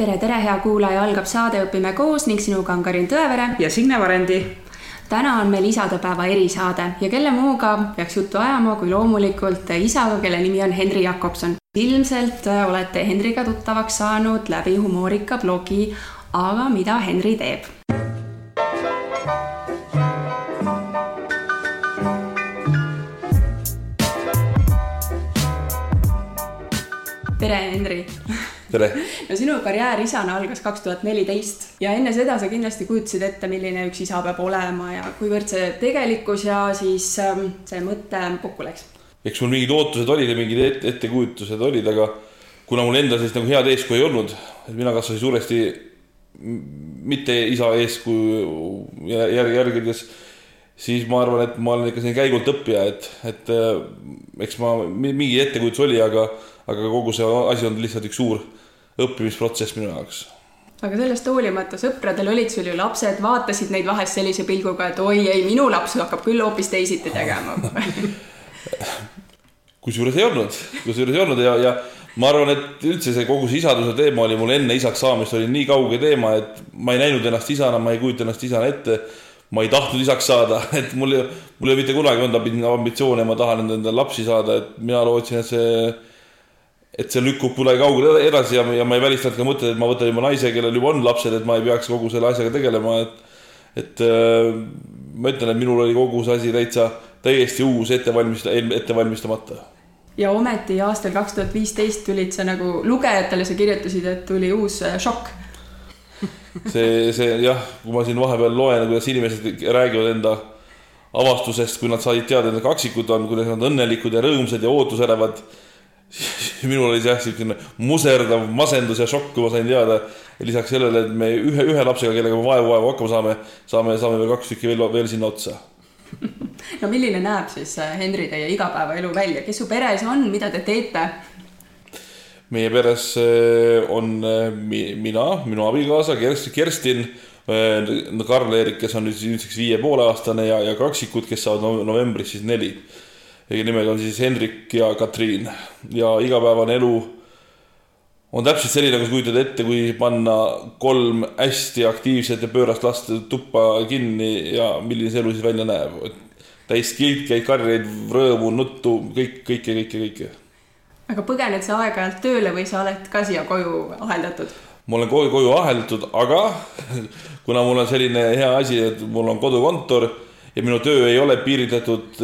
tere, tere, hea kuulaja, algab saade Õpime koos ning sinuga on Karin Tõevere ja Signe Varendi. täna on meil isadepäeva erisaade ja kelle muuga peaks juttu ajama kui loomulikult isaga, kelle nimi on Henri Jakobson. ilmselt olete Henriga tuttavaks saanud läbi humoorika blogi Aga mida Henri teeb tere, Henri! Tere! no sinu karjäär isana algas kaks tuhat neliteist ja enne seda sa kindlasti kujutasid ette, milline üks isa peab olema ja kuivõrd see tegelikkus ja siis ähm, see mõte kokku läks? eks mul mingid ootused olid ja mingid et, ettekujutused olid, aga kuna mul endal sellist nagu head eeskuju ei olnud, et mina kasvasin suuresti mitte isa eeskuju järg, järgides, siis ma arvan, et ma olen ikka selline käigult õppija, et, et äh, eks ma mingi ettekujutus oli, aga aga kogu see asi on lihtsalt üks suur õppimisprotsess minu jaoks. aga sellest hoolimata sõpradel olid sul ju lapsed, vaatasid neid vahest sellise pilguga, et oi ei, minu laps hakkab küll hoopis teisiti tegema kusjuures ei olnud, kusjuures ei olnud ja, ja ma arvan, et üldse see kogu see isaduse teema oli mul enne isaks saamist oli nii kauge teema, et ma ei näinud ennast isana, ma ei kujuta ennast isana ette. ma ei tahtnud isaks saada, et mul, mul ei ole mitte kunagi olnud ambitsioone, ma tahan endale lapsi saada, et mina lootsin, et see et see lükkub kuidagi kaugele edasi ja, ja ma ei välistanud ka mõtet, et ma võtan juba naise, kellel juba on lapsed, et ma ei peaks kogu selle asjaga tegelema, et et äh, ma ütlen, et minul oli kogu see asi täitsa täiesti uus ettevalmista-, ettevalmistamata. ja ometi aastal kaks tuhat viisteist tulid sa nagu lugejatele, sa kirjutasid, et tuli uus äh, šokk see, see jah, kui ma siin vahepeal loen, kuidas inimesed räägivad enda avastusest, kui nad said teada, et nad kaksikud on, kuidas nad õnnelikud ja rõõmsad ja ootusärevad minul oli see jah, niisugune muserdav masendus ja šokk, kui ma sain teada. lisaks sellele, et me ühe, ühe lapsega, kellega me vaevu-vaevu hakkama saame, saame, saame veel kaks tükki veel, veel sinna otsa. no milline näeb siis äh, Henri teie igapäevaelu välja, kes su peres on, mida te teete? meie peres äh, on äh, mina, minu abikaasa Kerstin, Karl-Erik, kes on nüüd nüüdseks viie poole aastane ja, ja kaksikud, kes saavad novembris siis neli ja nimed on siis Hendrik ja Katriin ja igapäevane elu on täpselt selline, nagu sa kujutad ette, kui panna kolm hästi aktiivset ja pöörast last tuppa kinni ja milline see elu siis välja näeb. täis kilkeid, karjeid, rõõmu, nuttu, kõik, kõike, kõike, kõike. aga põgened sa aeg-ajalt tööle või sa oled ka siia koju aheldatud? ma olen koju, koju aheldatud, aga kuna mul on selline hea asi, et mul on kodukontor ja minu töö ei ole piiritletud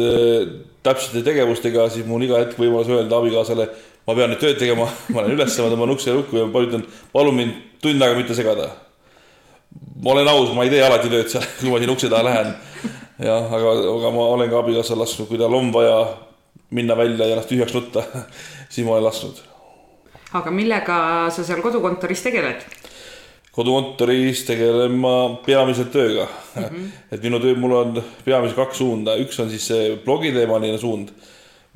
täpsete tegevustega, siis mul iga hetk võimalus öelda abikaasale, ma pean nüüd tööd tegema, ma lähen ülesse, ma tõmban ukse lukku ja ütlen, palun mind tund aega mitte segada. ma olen aus, ma ei tee alati tööd seal, kui ma sinna ukse taha lähen. jah, aga, aga ma olen ka abikaasal lasknud, kui tal on vaja minna välja ja ennast tühjaks nutta, siis ma olen lasknud. aga millega sa seal kodukontoris tegeled? Kodukontoris tegelen ma peamiselt tööga mm. -hmm. et minu töö, mul on peamiselt kaks suunda, üks on siis see blogiteemaline suund,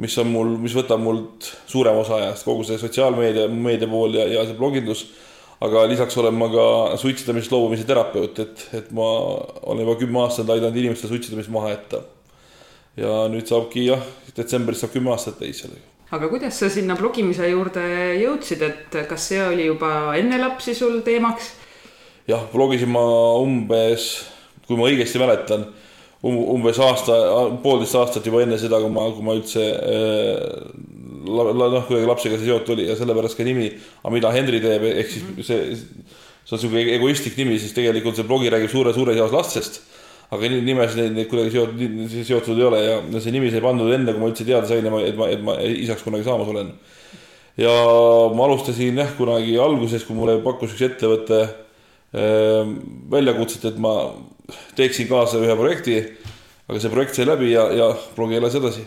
mis on mul, mis võtab mult suurema osa ajast, kogu see sotsiaalmeedia, meedia pool ja, ja see blogindus. aga lisaks olen ma ka suitsetamisest loobumise terapeut, et, et ma olen juba kümme aastat aidanud inimestel suitsetamist maha jätta. ja nüüd saabki jah, detsembris saab kümme aastat täis sellega aga kuidas sa sinna blogimise juurde jõudsid, et kas see oli juba enne lapsi sul teemaks? Jah, blogisin ma umbes, kui ma õigesti mäletan um,, umbes aasta, poolteist aastat juba enne seda, kui ma, kui ma üldse noh, kuidagi lapsega seotud oli ja sellepärast ka nimi, aga mida Henri teeb, ehk siis mhm. see, see on sihuke egoistlik nimi, siis tegelikult see blogi räägib suure, suures jaos lastest. aga nimesid neid, neid kuidagi seotud, seotud ei ole ja see nimi sai pandud enne, kui ma üldse teada sain, et ma, et ma isaks kunagi saamas olen. ja ma alustasin jah, kunagi alguses, kui mulle pakkus üks ettevõte Ehm, väljakutset, et ma teeksin kaasa ühe projekti, aga see projekt sai läbi ja, ja blogi elas edasi.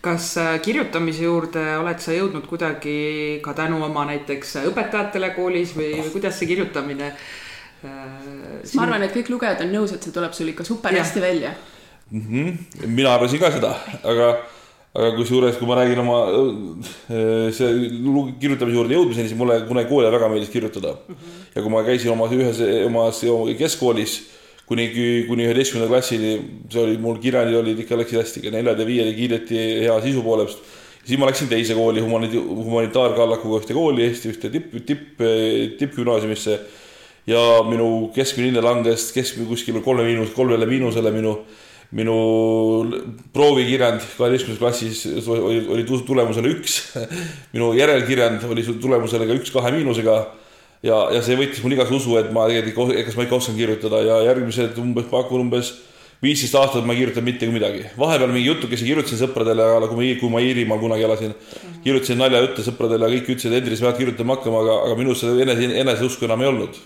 kas äh, kirjutamise juurde oled sa jõudnud kuidagi ka tänu oma näiteks õpetajatele koolis või, või kuidas see kirjutamine äh,? ma arvan, et kõik lugejad on nõus, et see tuleb sul ikka super ja. hästi välja mm. -hmm. mina arvasin ka seda, aga aga kusjuures, kui ma räägin oma äh, see kirjutamise juurde jõudmiseni, siis mulle kunagi kooli väga meeldis kirjutada mm. -hmm. ja kui ma käisin oma ühes, omas keskkoolis kuni, kuni üheteistkümnenda klassini, see oli mul kirjandid olid ikka läksid hästi, ka neljad ja viied kiideti hea sisu poolest. siis ma läksin teise kooli humani-, humanitaarkallakuga ühte kooli Eesti ühte tipp, tipp, tippgümnaasiumisse. ja minu keskmine hinne langes keskmine kuskil kolme miinus, kolmele miinusele minu, minu proovikirjand kaheteistkümnendas klassis oli, oli tulemusele üks minu järelkirjand oli tulemusele ka üks kahe miinusega ja, ja see võttis mul igasuguse usu, et ma tegelikult, kas ma ikka oskan kirjutada ja järgmised umbes, pakun umbes viisteist aastat ma ei kirjutanud mitte midagi. vahepeal mingi jutukesi kirjutasin sõpradele, aga kui ma, kui ma Iirimaal kunagi elasin, kirjutasin naljajutte sõpradele kõik ütlesid, Hendrik, sa pead kirjutama hakkama, aga, aga minus seda enese, eneseusku enam ei olnud.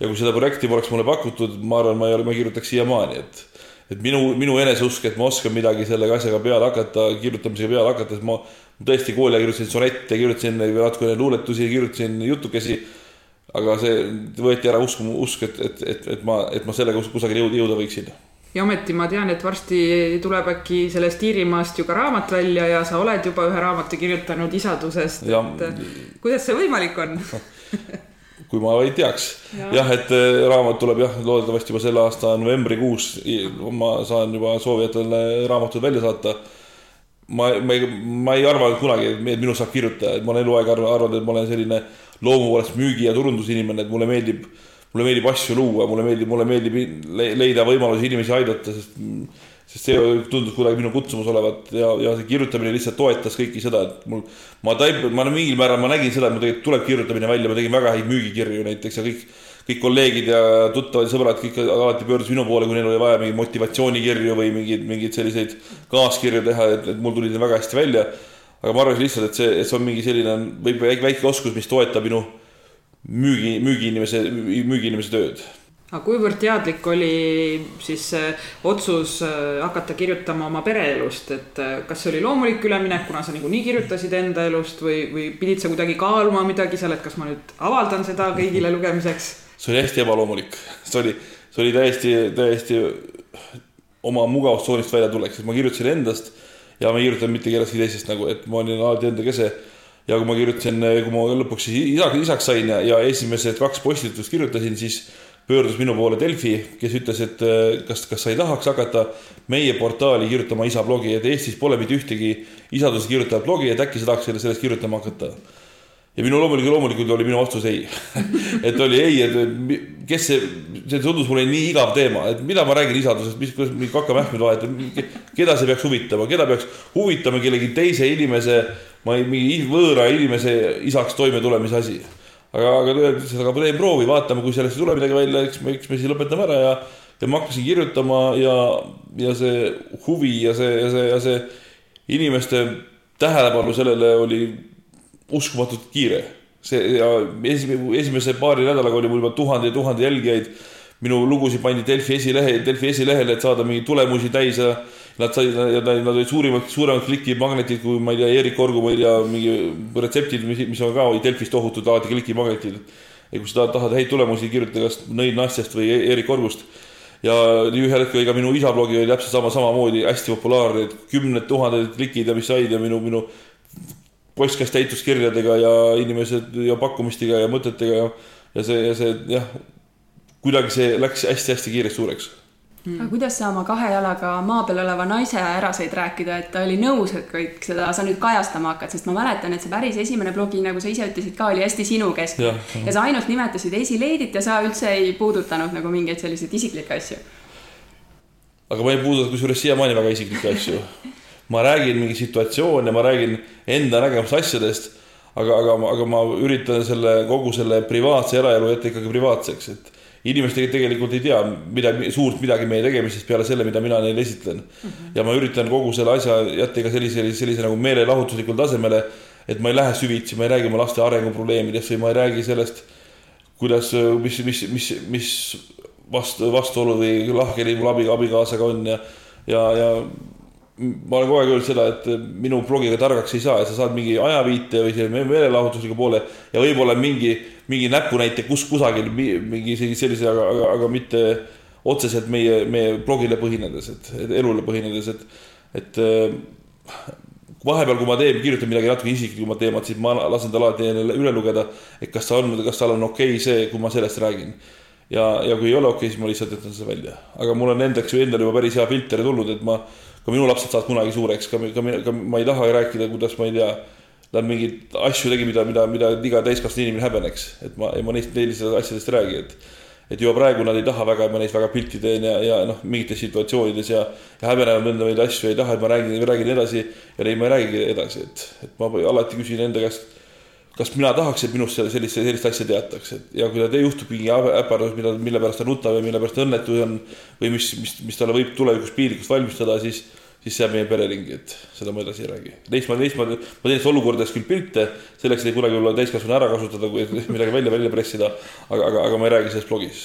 ja kui seda projekti poleks mulle pakutud, ma arvan, ma ei ole, ma ei kirjutaks siiamaani, et et minu, minu eneseusk, et ma oskan midagi selle asjaga peale hakata, kirjutamisega peale hakata, et ma tõesti kooli ajal kirjutasin sonette, kirjutasin natukene luuletusi, kirjutasin jutukesi aga see võeti ära usk, usk, et, et, et, et ma, et ma sellega kusagile jõuda, jõuda võiksin. Ja ometi ma tean, et varsti tuleb äkki sellest Iirimaast ju ka raamat välja ja sa oled juba ühe raamatu kirjutanud isadusest, et kuidas see võimalik on kui ma vaid teaks ja.. jah, et äh, raamat tuleb jah, loodetavasti juba selle aasta novembrikuus ma saan juba soovijatele raamatud välja saata. ma, ma ei, ma ei arva kunagi, et minust saab kirjutaja, et ma olen eluaeg arvanud, et ma olen selline loomu poolest müügi- ja turundusinimene, et mulle meeldib mulle meeldib asju luua, mulle meeldib, mulle meeldib leida võimalusi inimesi aidata, sest sest see tundus kuidagi minu kutsumus olevat ja, ja see kirjutamine lihtsalt toetas kõiki seda, et mul, ma taip-, ma mingil määral ma nägin seda, et mul tegelikult tuleb kirjutamine välja, ma tegin väga häid müügikirju näiteks ja kõik, kõik kolleegid ja tuttavad ja sõbrad kõik alati pöördusid minu poole, kui neil oli vaja mingeid motivatsioonikirju või mingeid, mingeid selliseid kaaskirju teha, et, et mul tulid need väga hästi välja. aga ma arvasin lihtsalt, et see, et see on mingi selline, võib-olla väike oskus, mis toetab minu müügi, müügiinimese, müügiinimese tööd. Aga kuivõrd teadlik oli siis otsus äh, hakata kirjutama oma pereelust, et äh, kas see oli loomulik üleminek, kuna sa niikuinii kirjutasid enda elust või, või pidid sa kuidagi kaaluma midagi seal, et kas ma nüüd avaldan seda kõigile lugemiseks? see oli hästi ebaloomulik, see oli, see oli täiesti, täiesti oma mugavustsoonist välja tulek, sest ma kirjutasin endast ja ma ei kirjutanud mitte kellestki teisest nagu, et ma olin alati enda kese. Ja kui ma kirjutasin, kui ma lõpuks isaks, isaks sain ja, ja esimesed kaks postitust kirjutasin, siis pöördus minu poole Delfi, kes ütles, et äh, kas, kas sa ei tahaks hakata meie portaali kirjutama isa blogi, et Eestis pole mitte ühtegi isaduse kirjutavat blogi, et äkki sa tahaks selle, sellest kirjutama hakata. ja minu loomulikult, loomulikult oli minu vastus ei et oli ei, et kes see, see tundus mulle nii igav teema, et mida ma räägin isadusest, mis, kuidas mingi kakamähkmed vahetavad, keda see peaks huvitama, keda peaks huvitama kellegi teise inimese ma ei, mingi võõra inimese isaks toimetulemise asi. Aga, aga ta ütles, et aga teen proovi, vaatame, kui sellest ei tule midagi välja, eks me, eks me siis lõpetame ära ja ja ma hakkasin kirjutama ja, ja see huvi ja see, ja see, ja see inimeste tähelepanu sellele oli uskumatult kiire. see ja esimese, esimese paari nädalaga oli mul juba tuhande ja tuhande jälgijaid. minu lugusid pandi Delfi esilehe, Delfi esilehele, et saada mingeid tulemusi täis ja Nad said, nad, nad olid suurimad, suuremad klikimagnetid kui ma ei tea, Erik Orgu, ma ei tea, mingi retseptid, mis, mis on ka Delfis tohutud alati klikimagnetid. ja kui sa tahad häid tulemusi, kirjuta kas Nõid Nastjast või Erik Orgust. ja ühel hetkel ka minu isa blogi oli täpselt sama, samamoodi hästi populaarne, et kümned tuhanded klikid ja mis said ja minu, minu postkast täitus kirjadega ja inimesed ja pakkumistega ja mõtetega ja, ja see, ja see jah, kuidagi see läks hästi-hästi kiiresti suureks Mm. aga kuidas sa oma kahe jalaga maa peal oleva naise ära said rääkida, et ta oli nõus, et kõik seda sa nüüd kajastama hakkad, sest ma mäletan, et see päris esimene blogi, nagu sa ise ütlesid ka, oli hästi sinukeskne. Ja, ja sa ainult nimetasid esileidit ja sa üldse ei puudutanud nagu mingeid selliseid isiklikke asju. aga ma ei puuduta kusjuures siiamaani väga isiklikke asju. ma räägin mingi situatsioone, ma räägin enda nägemust asjadest, aga, aga, aga ma üritan selle kogu selle privaatse eraelu jätta ikkagi privaatseks, et inimesed tegelikult ei tea midagi, suurt midagi meie tegemisest peale selle, mida mina neile esitlen mm. -hmm. ja ma üritan kogu selle asja jätta ka sellise, sellise, sellise nagu meelelahutuslikul tasemele, et ma ei lähe süvitsi, ma ei räägi oma laste arenguprobleemidest või ma ei räägi sellest, kuidas, mis, mis, mis, mis vastu, vastuolu või lahkheli mul abi, abikaasaga on ja, ja, ja ma olen kogu aeg öelnud seda, et minu blogiga targaks ei saa, et sa saad mingi ajaviite või selle meelelahutusliku poole ja võib-olla mingi mingi näpunäite kus kusagil mingi sellise, aga, aga, aga mitte otseselt meie, meie blogile põhinedes, et, et elule põhinedes, et, et äh, vahepeal, kui ma teen, kirjutan midagi natuke isiklikumat teemat, siis ma lasen tal alati üle lugeda, et kas ta on, kas tal on okei okay see, kui ma sellest räägin. Ja, ja kui ei ole okei okay,, siis ma lihtsalt jätan selle välja. aga mul on endaks ju endal juba päris hea filter tulnud, et ma, ka minu lapsed saavad kunagi suureks, ka, ka, ka ma ei taha rääkida, kuidas ma ei tea, nad mingeid asju tegi, mida, mida, mida iga täiskasvanud inimene häbeneks, et ma, ma neist, neist asjadest ei räägi, et et juba praegu nad ei taha väga, et ma neist väga pilti teen ja, ja noh, mingites situatsioonides ja, ja häbenevad mõnda neid asju, ei taha, et ma räägin, räägin edasi ja neid ma ei räägigi edasi, et, et ma alati küsin enda käest kas mina tahaks, et minust sellist, sellist asja teatakse ja kui tal juhtub mingi äpardus, mida, mille pärast ta nutab või mille pärast ta õnnetu on või mis, mis, mis talle võib tulevikus piinlikkust valmistada, siis, siis see jääb meie pereringi, et seda ma edasi ei räägi. Neist ma, neist ma, ma teen neist olukordadest küll pilte, selleks ei kunagi olla täiskasvanu ära kasutada, kui midagi välja, välja pressida, aga, aga, aga ma ei räägi sellest blogis.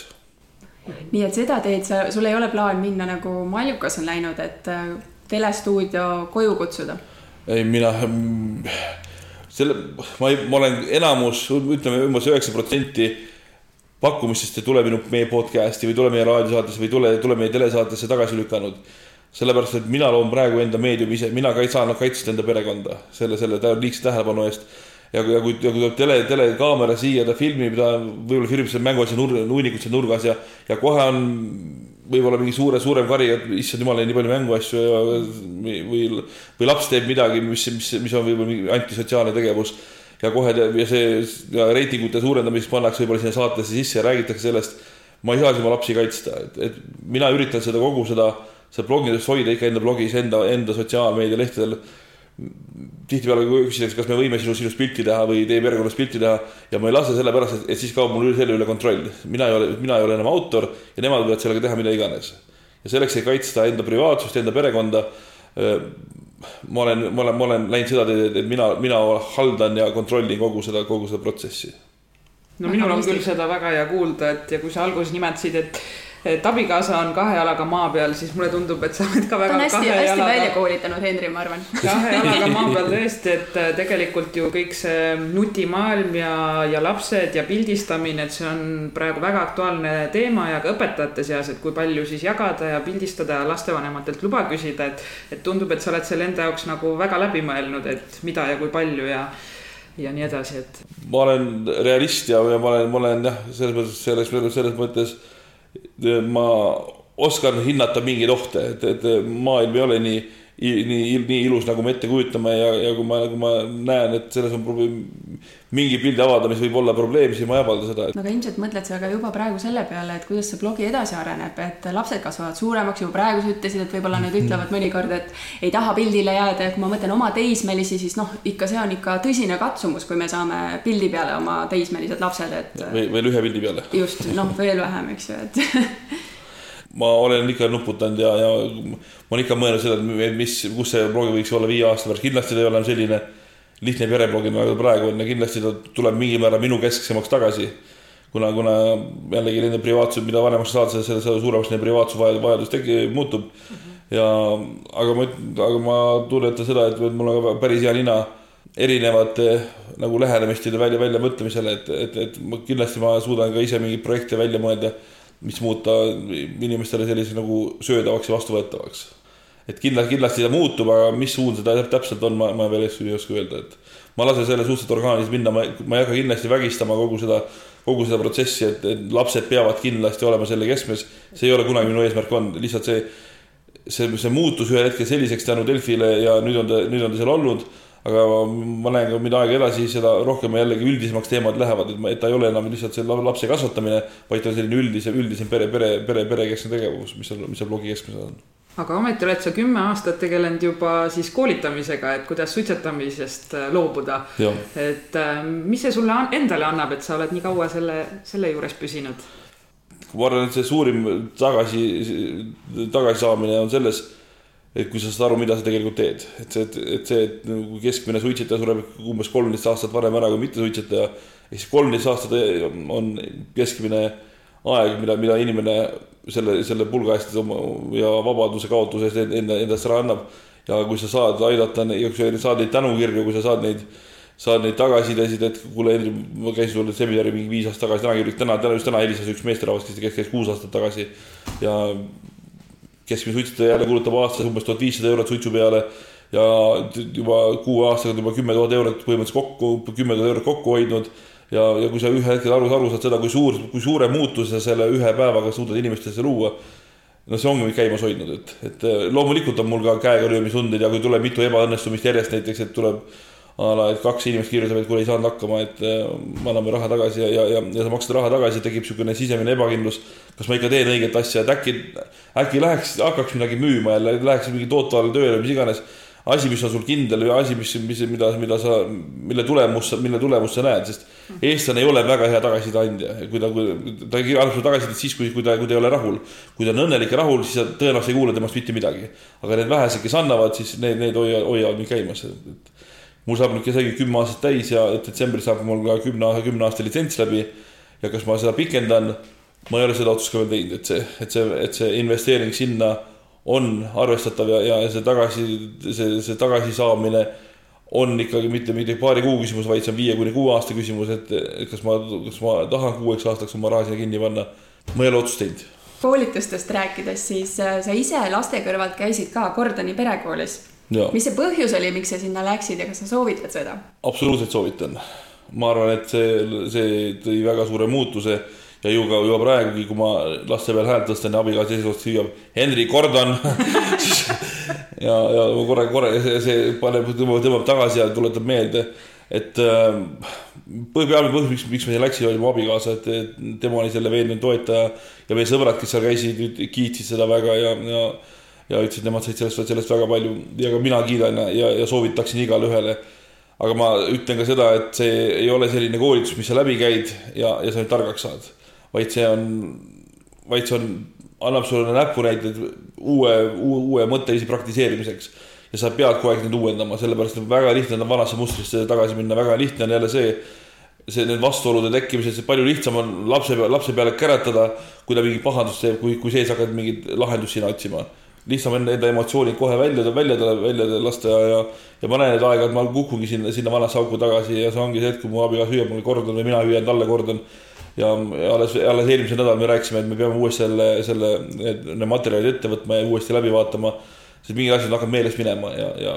nii et seda teed sa, sul ei ole plaan minna nagu Maljukas on läinud, et äh, telestuudio koju kutsuda? ei, mina selle, ma ei, ma olen enamus, ütleme umbes üheksa protsenti pakkumistest ei tule minu, meie podcast'i või tule meie raadiosaatesse või tule, tule meie telesaatesse tagasi lükanud. sellepärast, et mina loon praegu enda meediumi ise, mina ka ei saanud kaitsta enda perekonda selle, selle liigse tähelepanu eest. ja kui, ja kui, ja kui tuleb tele, telekaamera siia, ta filmib, ta võib-olla filmib seal mänguasja nur-, hunnikut seal nurgas ja, ja kohe on võib-olla mingi suure, suurem kari, et issand jumal, nii palju mänguasju ja või, või laps teeb midagi, mis, mis, mis on võib-olla mingi antisotsiaalne tegevus. ja kohe ja see ja reitingute suurendamiseks pannakse võib-olla sinna saatesse sisse ja räägitakse sellest. ma ei saa siis oma lapsi kaitsta, et, et mina üritan seda kogu seda, seda blogidest hoida ikka enda blogis, enda, enda sotsiaalmeedialehtedel tihtipeale küsitakse, kas me võime sinu, sinust pilti teha või teie perekonnast pilti teha ja ma ei lase sellepärast, et, et siis kaob mul selle üle kontroll. mina ei ole, mina ei ole enam autor ja nemad võivad sellega teha mida iganes. ja selleks, et kaitsta enda privaatsust, enda perekonda, ma olen, ma olen, ma olen läinud seda teed, et mina, mina haldan ja kontrollin kogu seda, kogu seda protsessi. no minul on küll seda väga hea kuulda, et ja kui sa alguses nimetasid, et et abikaasa on kahe jalaga maa peal, siis mulle tundub, et sa oled ka väga ta on hästi, hästi jalaga... välja koolitanud Henri, ma arvan. kahe jalaga maa peal tõesti, et äh, tegelikult ju kõik see nutimaailm ja, ja lapsed ja pildistamine, et see on praegu väga aktuaalne teema ja ka õpetajate seas, et kui palju siis jagada ja pildistada ja lastevanematelt luba küsida, et, et tundub, et sa oled selle enda jaoks nagu väga läbi mõelnud, et mida ja kui palju ja ja nii edasi, et. ma olen realist ja, ja ma olen, ma olen jah, selles mõttes, selles, selles mõttes ma oskan hinnata mingeid ohte, et, et maailm ei ole nii, nii, nii ilus, nagu me ette kujutame ja, ja kui ma, kui ma näen, et selles on probleem, mingi pildi avaldamine võib olla probleem, siis ma ei avalda seda. no aga ilmselt mõtled sa ka juba praegu selle peale, et kuidas see blogi edasi areneb, et lapsed kasvavad suuremaks, juba praegu sa ütlesid, et võib-olla nad ütlevad mõnikord, et ei taha pildile jääda ja kui ma mõtlen oma teismelisi, siis noh, ikka see on ikka tõsine katsumus, kui me saame pildi peale oma teismelised lapsed, et. või veel ühe pildi peale. just, noh, veel vähem, eks ju, et ma olen ikka nuputanud ja, ja ma olen ikka mõelnud seda, et mis, kus see blog võiks olla viie aasta pärast, kindlasti ta ei ole selline lihtne pereblogi nagu praegu on ja kindlasti ta tuleb mingil määral minu kesksemaks tagasi. kuna, kuna jällegi nende privaatsus, mida vanemaks saad, seda, seda suuremaks nende privaatsusvajadus tegi, muutub mm. -hmm. ja aga ma, aga ma tunnetan seda, et mul on ka päris hea nina erinevate nagu lähenemistele välja, väljamõtlemisele, et, et, et ma kindlasti ma suudan ka ise mingeid projekte välja mõelda mis muuta inimestele sellise nagu söödavaks ja vastuvõetavaks. Et kindlasti, kindlasti ta muutub, aga mis suund seda täpselt on, ma, ma veel ei oska öelda, et ma lasen selle suhteliselt orgaaniliselt minna, ma, ma ei hakka kindlasti vägistama kogu seda, kogu seda protsessi, et, et lapsed peavad kindlasti olema selle keskmes. see ei ole kunagi minu eesmärk olnud, lihtsalt see, see, see muutus ühel hetkel selliseks tänu Delfile ja nüüd on ta, nüüd on ta seal olnud aga ma näen ka, mida aega edasi, seda rohkem jällegi üldisemaks teemad lähevad, et ma, et ta ei ole enam lihtsalt see lapse kasvatamine, vaid ta on selline üldisem, üldisem pere, pere, pere, perekeskne tegevus, mis on, mis seal blogi keskmes on aga ometi oled sa kümme aastat tegelenud juba siis koolitamisega, et kuidas suitsetamisest äh, loobuda. et äh, mis see sulle endale annab, et sa oled nii kaua selle, selle juures püsinud? ma arvan, et see suurim tagasi, tagasisaamine on selles et kui sa saad aru, mida sa tegelikult teed, et see, et, et see, et nagu keskmine suitsetaja sureb umbes kolmteist aastat varem ära kui mittesuitsetaja. ehk siis kolmteist aastat on keskmine aeg, mida, mida inimene selle, selle pulga eest ja vabaduse kaotuse eest enda, endast ära annab. ja kui sa saad aidata, saad neid tänukirju, kui sa saad neid, saad neid tagasisidesid, et kuule, Hendrik, ma käisin sul seminaril mingi viis aastat tagasi, täna täna, täna just täna helistas üks meesterahvas, kes käis kuus aastat tagasi ja keskmine suitsetaja jälle kulutab aastas umbes tuhat viissada eurot suitsu peale ja juba kuue aastaga juba kümme tuhat eurot põhimõtteliselt kokku, kümme tuhat eurot kokku hoidnud. Ja, ja kui sa ühel hetkel aru, aru saad seda, kui suur, kui suure muutuse selle ühe päevaga suudad inimestesse luua, no see ongi mind käimas hoidnud, et, et loomulikult on mul ka käega löömisunded ja kui tuleb mitu ebaõnnestumist järjest näiteks, et tuleb a la, et kaks inimest kirjutavad, et kuule, ei saanud hakkama, et äh, me anname raha tagasi ja, ja, ja, ja sa maksad raha tagasi, tekib niisugune sisemine ebakindlus. kas ma ikka teen õiget asja, et äkki, äkki läheks, hakkaks midagi müüma jälle, läheks mingi tootvale tööle, mis iganes. Asi, mis on sul kindel või asi, mis, mis, mida, mida sa, mille tulemus, mille tulemust sa näed, sest eestlane ei ole väga hea tagasiside andja, kui ta, ta annab sulle tagasisidet siis, kui, kui ta, kui ta ei ole rahul. kui ta on õnnelik ja rahul, siis sa tõenäoliselt ei kuule temast mitte midagi. aga need vähesed, kes annavad, siis need, need hoiavad, hoiavad mind käimas, mul saab nüüd isegi kümme aastat täis ja detsembris saab mul ka kümne, kümne aasta litsents läbi. ja kas ma seda pikendan, ma ei ole seda otsust ka veel teinud, et see, et see, et see investeering sinna on arvestatav ja, ja see tagasi, see, see tagasisaamine on ikkagi mitte, mitte paari kuu küsimus, vaid see on viie kuni kuue aasta küsimus, et kas ma, kas ma tahan kuueks aastaks oma raha sinna kinni panna. ma ei ole otsust teinud koolitustest rääkides, siis äh, sa ise laste kõrvalt käisid ka Gordoni perekoolis mis see põhjus oli, miks sa sinna läksid ja kas sa soovitad seda? absoluutselt soovitan. ma arvan, et see, see tõi väga suure muutuse ja ju ka juba praegugi, kui ma laste peal häält tõstan ja abikaasa eesotsas hüüab Henri Gordon ja, ja korra, korra see, see paneb, tõmbab, tõmbab tagasi ja tuletab meelde, et äh, peamine põhjus, miks, miks ma siia läksin, oli mu abikaasa, et tema oli selle veendunud toetaja ja meie sõbrad, kes seal käisid, kiitsid seda väga ja, ja ja ütlesid, nemad said sellest, sellest väga palju ja ka mina kiidan ja, ja soovitaksin igale ühele. aga ma ütlen ka seda, et see ei ole selline koolitus, mis sa läbi käid ja, ja sa nüüd targaks saad, vaid see on, vaid see on, annab sulle näpunäiteid uue, uue, uue mõtteviisi praktiseerimiseks. ja sa pead kogu aeg neid uuendama, sellepärast et väga lihtne on vanasse mustrisse tagasi minna, väga lihtne on jälle see see, need vastuolude tekkimised, palju lihtsam on lapse, lapse peale käratada, kui ta mingit pahandust teeb, kui, kui sees hakkad mingit lahendust sinna otsima lihtsam on enda emotsioonid kohe välja, välja, välja lasta ja, ja, ja ma näen, et aeg-ajalt ma kukungi sinna, sinna vanasse auku tagasi ja see ongi see hetk, kui mu abikaasa hüüab mulle kordan või mina hüüan talle kordan. Ja alles, alles eelmisel nädalal me rääkisime, et me peame uuesti selle, selle, need materjalid ette võtma ja uuesti läbi vaatama. sest mingid asjad hakkavad meelest minema ja, ja,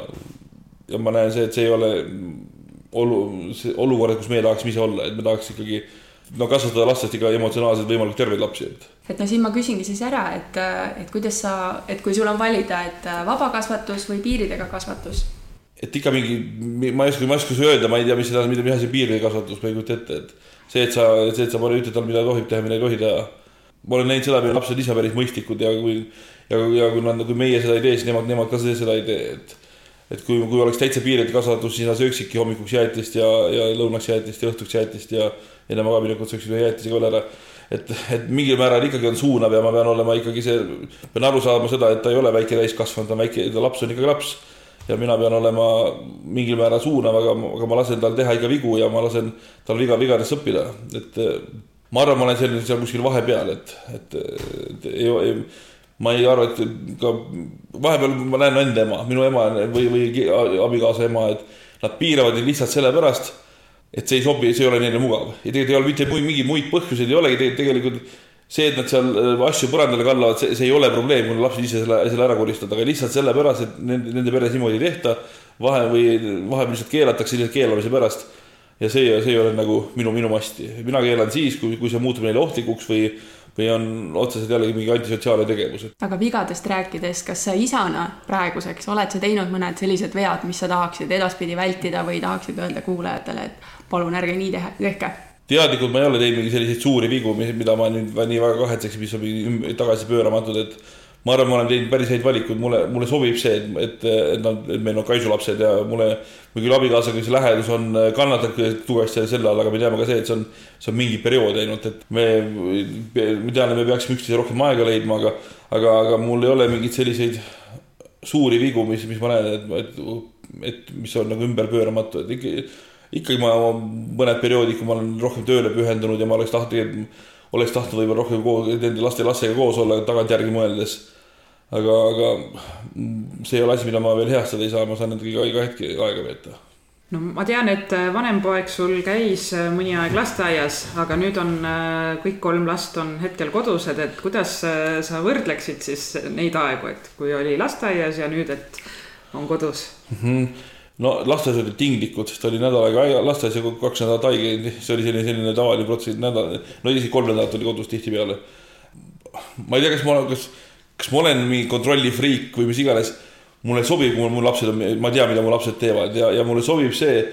ja ma näen see, et see ei ole olu-, olukord, kus meie tahaksime ise olla, et me tahaks ikkagi no kasvatada lastest ikka emotsionaalselt võimalikult terveid lapsi, et. et no siin ma küsingi siis ära, et, et kuidas sa, et kui sul on valida, et vabakasvatus või piiridega kasvatus? et ikka mingi, ma ei oska, ma ei oska öelda, ma ei tea, mis seda, mida, mis asi piiridega kasvatus, ma ei kujuta ette, et see, et sa, see, et sa ütled talle, mida tohib teha, mida ei tohi teha. ma olen näinud seda, mida lapsed ise päris mõistlikud ja kui, ja, ja kui nad, kui meie seda ei tee, siis nemad, nemad ka seda ei tee, et et kui, kui oleks täitsa piiridega kasvatus, siis sa sööksidki hommikuks jäätist ja, ja lõunaks jäätist ja õhtuks jäätist ja enne magaminekut sööksid ühe jäätise ka veel ära. et, et mingil määral ikkagi on suunav ja ma pean olema ikkagi see, pean aru saama seda, et ta ei ole väike täiskasvanud, ta on väike, ta laps on ikkagi laps. Ja mina pean olema mingil määral suunav, aga, aga ma lasen tal teha ikka vigu ja ma lasen tal viga, vigadest õppida, et ma arvan, ma olen selline seal kuskil vahepeal, et, et, et ei, ei ma ei arva, et ka vahepeal ma näen enda ema, minu ema või, või abikaasa ema, et nad piiravad neid lihtsalt sellepärast, et see ei sobi, see ei ole neile mugav. ja tegelikult ei ole mitte mingeid muid põhjuseid ei olegi, tegelikult see, et nad seal äh, asju põrandale kallavad, see, see ei ole probleem, kui lapsed ise selle, selle ära koristavad, aga lihtsalt sellepärast, et nende, nende peres niimoodi ei tehta. vahe või vahepeal lihtsalt keelatakse lihtsalt keelamise pärast. ja see, see ei ole nagu minu, minu masti, mina keelan siis, kui, kui see muutub neile ohtlikuks või või on otseselt jällegi mingi antisotsiaalne tegevus. aga vigadest rääkides, kas sa isana praeguseks oled sa teinud mõned sellised vead, mis sa tahaksid edaspidi vältida või tahaksid öelda kuulajatele, et palun ärge nii tehke? Teadlikult ma ei ole teinud mingeid selliseid suuri vigu, mida ma nüüd nii väga kahetseks, mis on tagasipööramatud, et ma arvan, ma olen teinud päris häid valikuid, mulle, mulle sobib see, et, et, et nad, et meil on kaisulapsed ja mulle, või küll abikaasaga see lähedus on kannatanud tugevasti selle all, aga me teame ka see, et see on, see on mingi periood ainult, et me, me teame, me peaksime üksteise rohkem aega leidma, aga, aga, aga mul ei ole mingeid selliseid suuri vigu, mis, mis ma näen, et, et, et mis on nagu ümberpööramatu, et ikkagi, ikkagi ma mõned perioodid, kui ma olen rohkem tööle pühendunud ja ma oleks tahtnud oleks tahtnud võib-olla rohkem koos, nende laste lastega koos olla tagantjärgi mõeldes. aga, aga see ei ole asi, mida ma veel heastada ei saa, ma saan nendega iga hetk aega veeta no ma tean, et äh, vanem poeg sul käis äh, mõni aeg lasteaias, aga nüüd on äh, kõik kolm last on hetkel kodused, et kuidas sa võrdleksid siis neid aegu, et kui oli lasteaias ja nüüd, et on kodus mm? -hmm no lasteaias olid tinglikud, ta oli nädal aega lasteaias ja kaks nädalat haige, see oli selline, selline tavaline protsess, nädal, no isegi kolm nädalat oli kodus tihtipeale. ma ei tea, kas ma, kas, kas ma olen mingi kontrollifriik või mis iganes. mulle sobib, kui mul lapsed on, ma tean, mida mu lapsed teevad ja, ja mulle sobib see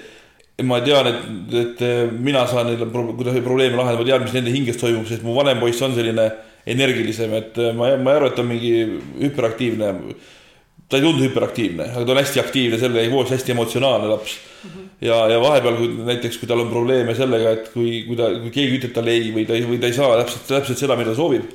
ma tean, et, et mina saan neile, kuidas neid probleeme lahendada, ma tean, mis nende hinges toimub, sest mu vanem poiss on selline energilisem, et ma, ma ei arva, et ta on mingi hüperaktiivne. Ta ei tundu hüperaktiivne, aga ta on hästi aktiivne, selle koos hästi emotsionaalne laps mm. -hmm. ja, ja vahepeal, kui näiteks, kui tal on probleeme sellega, et kui, kui ta, kui keegi ütleb talle ei või ta ei, või ta ei saa täpselt, täpselt seda, mida soovib,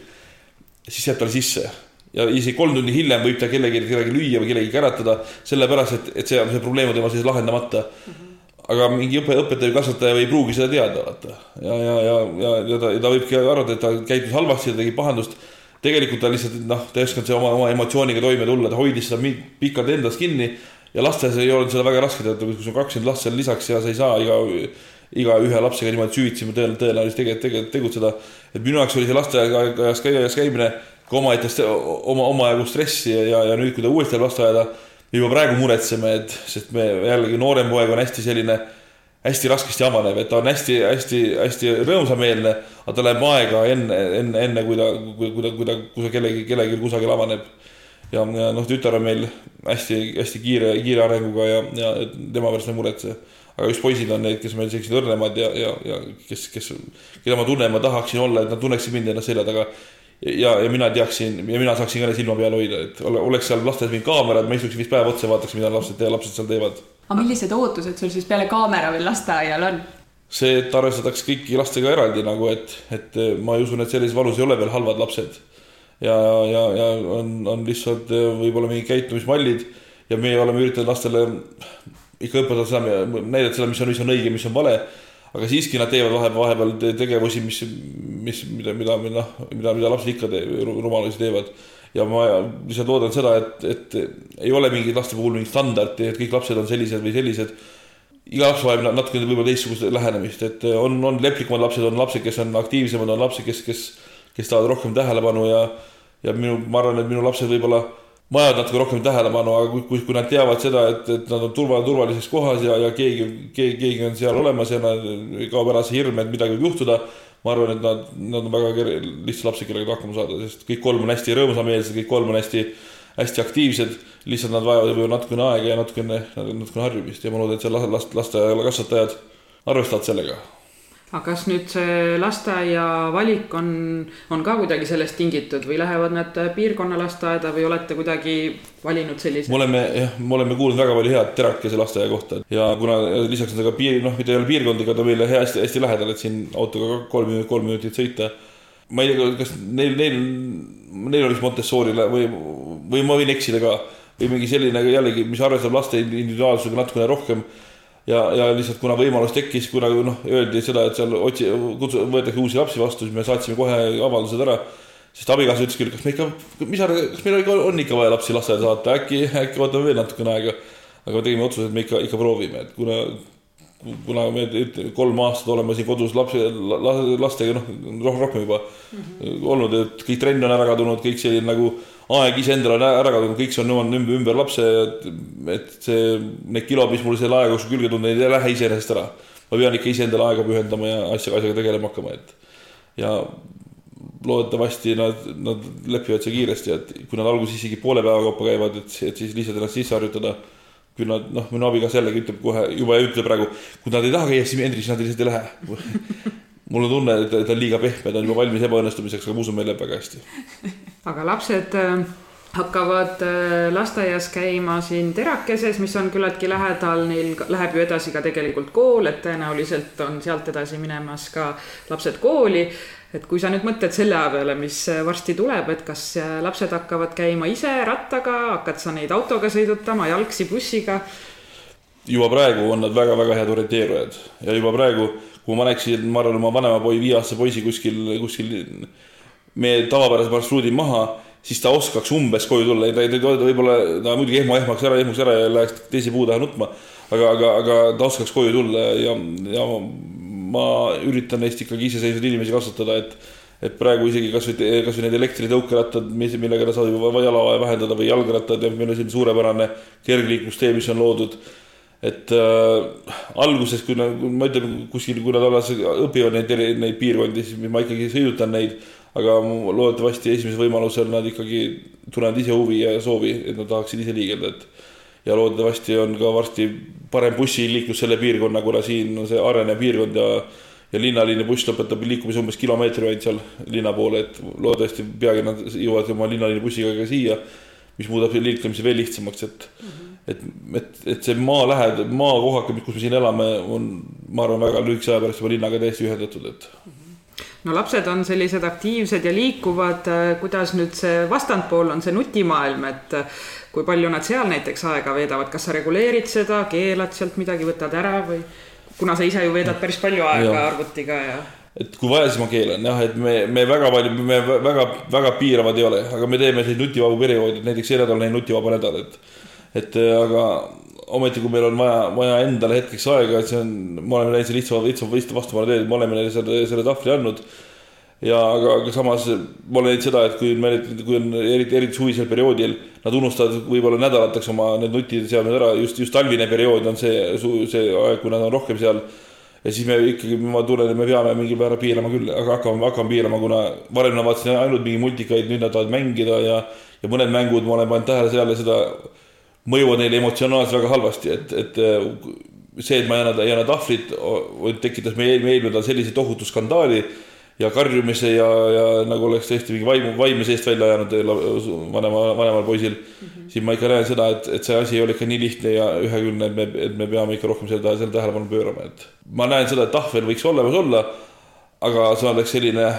siis jääb talle sisse ja isegi kolm tundi hiljem võib ta kellegi, kellegi lüüa või kellegi käratada, sellepärast et, et see, see probleem on tema sees lahendamata mm. -hmm aga mingi õpe, õpetaja või kasvataja ei pruugi seda teada, vaata. ja, ja, ja, ja, ja ta, ta võibki arvata, et ta käitus halvasti ja tegi pahandust. Tegelikult ta lihtsalt noh, ta ei osanud oma, oma emotsiooniga toime tulla, ta hoidis seda pikalt endas kinni. ja lasteaias ei olnud seda väga raske teha, kui sul on kakskümmend last seal lisaks ja sa ei saa iga, iga ühe lapsega niimoodi süvitsi tõenäoliselt, tõenäoliselt tegelikult, tegelikult tegutseda. et minu jaoks oli see lasteaias käimine ka omaette oma, omajagu stressi ja, ja, ja nüüd, kui ta uuesti läheb lasteaeda juba praegu muretseme, et, sest me jällegi noorem poeg on hästi selline, hästi raskesti avanev, et ta on hästi-hästi-hästi rõõmsameelne, aga tal läheb aega enne, enne, enne kui ta, kui, kui ta, kui ta, ta kellegi, kellelgi kusagil avaneb. ja, ja noh, tütar on meil hästi-hästi kiire, kiire arenguga ja, ja tema pärast ei muretse. aga just poisid on need, kes meil sellised õrnemad ja, ja, ja kes, kes, keda ma tunnen, ma tahaksin olla, et nad tunneksid mind enda selja taga ja, ja mina teaksin ja mina saaksin ka silma peal hoida, et oleks seal lasteaias mingid kaamerad, ma istuksin viis päeva otsa ja vaataks, mida lapsed, lapsed seal teevad. Aga millised ootused sul siis peale kaamera veel lasteaial on? see, et arvestataks kõiki lastega eraldi nagu, et, et ma ei usu, et sellises valus ei ole veel halvad lapsed. ja, ja, ja on, on lihtsalt võib-olla mingid käitumismallid ja meie oleme üritanud lastele ikka õpetada seda, näidata seda, mis on, mis on õige, mis on vale aga siiski nad teevad vahepeal, vahepeal tegevusi, mis, mis, mida, mida, noh, mida, mida lapsed ikka te, rumalusi teevad. Ja ma lihtsalt loodan seda, et, et ei ole mingi laste puhul mingit standardi, et kõik lapsed on sellised või sellised. iga laps vajab natukene võib-olla teistsugust lähenemist, et on, on leplikumad lapsed, on lapsed, kes on aktiivsemad, on lapsed, kes, kes, kes tahavad rohkem tähelepanu ja, ja minu, ma arvan, et minu lapsed võib-olla vajavad natuke rohkem tähelepanu, aga kui, kui, kui nad teavad seda, et, et nad on turva, turvalises kohas ja, ja keegi, keegi, keegi on seal olemas ja nad kaob ära see hirm, et midagi võib juhtuda. Ma arvan, et nad, nad on väga lihtsad lapsed, kellega hakkama saada, sest kõik kolm on hästi rõõmsameelsed, kõik kolm on hästi, hästi aktiivsed. lihtsalt nad vajavad võib-olla natukene aega ja natukene, natukene harjumist ja ma loodan, et seal last, lasteaiakasvatajad arvestavad sellega aga kas nüüd see lasteaia valik on, on ka kuidagi sellest tingitud või lähevad nad piirkonnalasteaeda või olete kuidagi valinud sellise? me oleme jah, me oleme kuulnud väga palju head Terakese lasteaia kohta ja kuna lisaks on ta ka piir, noh, mitte ei ole piirkond, aga ta meile hästi, hästi lähedal, et siin autoga kolm minutit, kolm minutit sõita. ma ei tea, kas neil, neil, neil oli Montessorile või, või ma võin eksida ka või mingi selline jällegi, mis arvestab laste individuaalsusega natukene rohkem ja, ja lihtsalt kuna võimalus tekkis, kuna noh, öeldi seda, et seal otsi-, kutsu-, võetakse uusi lapsi vastu, siis me saatsime kohe avaldused ära. sest abikaasa ütles küll, kas me ikka, mis arvad, kas meil ikka on ikka vaja lapsi lasteaeda saata, äkki, äkki võtame veel natukene aega. aga me tegime otsuse, et me ikka, ikka proovime, et kuna, kuna me kolm aastat oleme siin kodus lapsi, lastega noh, rohkem juba mm -hmm. olnud, et kõik trenn on ära kadunud, kõik selline nagu aeg iseendale on ära kadunud, kõik see on nõuanud ümber, ümber lapse, et, see, need kilod, mis mul selle aja jooksul külge tulnud, ei lähe iseenesest ära. ma pean ikka iseendale aega pühendama ja asja, asjaga tegelema hakkama, et ja loodetavasti nad, nad lepivad see kiiresti, et kui nad alguses isegi poole päeva kaupa käivad, et, et siis lihtsalt ennast sisse harjutada. küll nad, noh, minu abikaasa jällegi ütleb kohe, juba ütleb praegu, kui nad ei taha käia, siis Hendrik, siis nad lihtsalt ei lähe mul on tunne, et ta on liiga pehme, ta on juba valmis ebaõnnestumiseks, aga usun, meil läheb väga hästi. aga lapsed äh, hakkavad äh, lasteaias käima siin Terakeses, mis on küllaltki lähedal, neil läheb ju edasi ka tegelikult kool, et tõenäoliselt on sealt edasi minemas ka lapsed kooli. et kui sa nüüd mõtled selle aja peale, mis äh, varsti tuleb, et kas lapsed hakkavad käima ise rattaga, hakkad sa neid autoga sõidutama, jalgsi, bussiga? juba praegu on nad väga-väga head orienteerujad ja juba praegu kui ma paneksin, ma arvan, oma vanema poi, viieaastase poisi kuskil, kuskil meie tavapärase marsruudi maha, siis ta oskaks umbes koju tulla, ta, ta, ta võib-olla, ta muidugi ehma ehmaks ära, ehmuks ära ja läheks teise puu taha nutma. aga, aga, aga ta oskaks koju tulla ja, ja ma üritan neist ikkagi iseseisvaid inimesi kasvatada, et et praegu isegi kasvõi, kasvõi need elektritõukerattad, mis, millega ta saab juba jalavaja vähendada või jalgrattad ja meil on selline suurepärane kergliiklustee, mis on loodud et äh, alguses, kui nad, ma ütlen kuskil, kui nad alles õpivad neid, neid piirkondi, siis ma ikkagi sõidutan neid. aga loodetavasti esimesel võimalusel nad ikkagi tunnevad ise huvi ja soovi, et nad tahaksid ise liigelda, et. ja loodetavasti on ka varsti parem bussiliiklus selle piirkonna, kuna siin on see arenev piirkond ja ja linnaliini buss lõpetab liikumise umbes kilomeetri ainult seal linna poole, et loodetavasti peagi nad jõuavad oma linnaliini bussiga ka siia mis muudab liiklemise veel lihtsamaks, et mm, -hmm. et, et, et see maa lähed-, maakohak, kus me siin elame, on, ma arvan, väga lühikese aja pärast juba linnaga täiesti ühendatud, et mm. -hmm no lapsed on sellised aktiivsed ja liikuvad, kuidas nüüd see vastandpool on see nutimaailm, et kui palju nad seal näiteks aega veedavad, kas sa reguleerid seda, keelad sealt midagi, võtad ära või kuna sa ise ju veedad päris palju aega ja. arvutiga ja et kui vaja, siis ma keelan jah, et me, me väga palju, me väga, väga piiravad ei ole, aga me teeme selliseid nutivabu perioode, et näiteks see nädal on nutivaba nädal, et. et aga ometi, kui meil on vaja, vaja endale hetkeks aega, et see on, me oleme läinud lihtsa, lihtsa vastupanu teed, me oleme neile selle, selle tahvli andnud. ja aga, aga samas ma olen näinud seda, et kui me, kui on eriti, eriti suvisel perioodil, nad unustavad võib-olla nädalateks oma need nutiseadmed ära, just, just talvine periood on see, see aeg, kui nad on rohkem seal ja siis me ikkagi, ma tunnen, et me peame mingil määral piirama küll, aga hakkame, hakkame piirama, kuna varem ma vaatasin ainult mingi multikaid, nüüd nad tahavad mängida ja, ja mõned mängud ma olen pannud tähele seal seda mõjuvad neile emotsionaalselt väga halvasti, et, et see, et ma ei anna, ei anna tahvlit, tekitas meie eelmine nädal sellise tohutu skandaali ja karjumise ja, ja nagu oleks tõesti mingi vaimu, vaime seest välja ajanud vanema, vanemal poisil mm. -hmm. siis ma ikka näen seda, et, et see asi ei ole ikka nii lihtne ja ühekülgne, et me, et me peame ikka rohkem selle, selle tähelepanu pöörama, et. ma näen seda, et tahvel võiks olemas olla, aga see oleks selline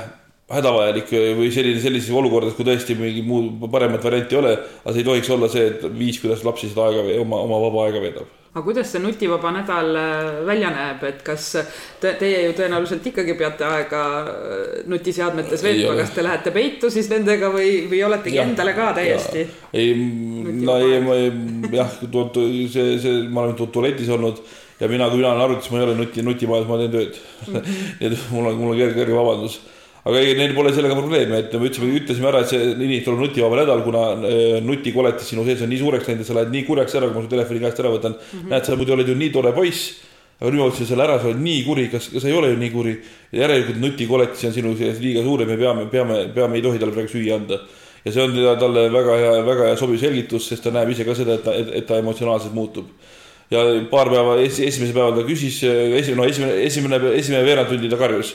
hädavajalik või selline, sellises olukorras, kui tõesti mingi muud paremat varianti ei ole, aga see ei tohiks olla see, et viis, kuidas laps seda aega, oma, oma vaba aega veedab aga kuidas see nutivaba nädal äh, välja näeb, et kas te, teie ju tõenäoliselt ikkagi peate aega äh, nutiseadmetes veetma, kas te lähete peitu siis nendega või, või oletegi ja, endale ka täiesti? ei, no ei, ma ei, jah, see, see, ma olen tualetis olnud ja mina, kui mina olen arvutis, ma ei ole nuti, nutimajas, ma teen tööd mm. -hmm. nii et mul on, mul on kerge, kerge vabandus aga ei, neil pole sellega probleemi, et me ütlesime, ütlesime ära, et see inimestel on nutivaba nädal, kuna äh, nutikoletis sinu sees on nii suureks läinud ja sa lähed nii kurjaks ära, kui ma su telefoni käest ära võtan mm. -hmm. näed, sa muidu oled ju nii tore poiss, aga nüüd ma võtsin selle ära, sa oled nii kuri, kas, sa ei ole ju nii kuri. järelikult nutikoletis on sinu sees liiga suur ja me peame, peame, peame, ei tohi talle praegu süüa anda. ja see on talle väga hea, väga hea sobiv selgitus, sest ta näeb ise ka seda, et ta, et, ta emotsionaalselt muutub ja paar päeva es,, esimesel päeval ta küsis, esimene, no esimene, esimene, esimene veerand tundi ta karjus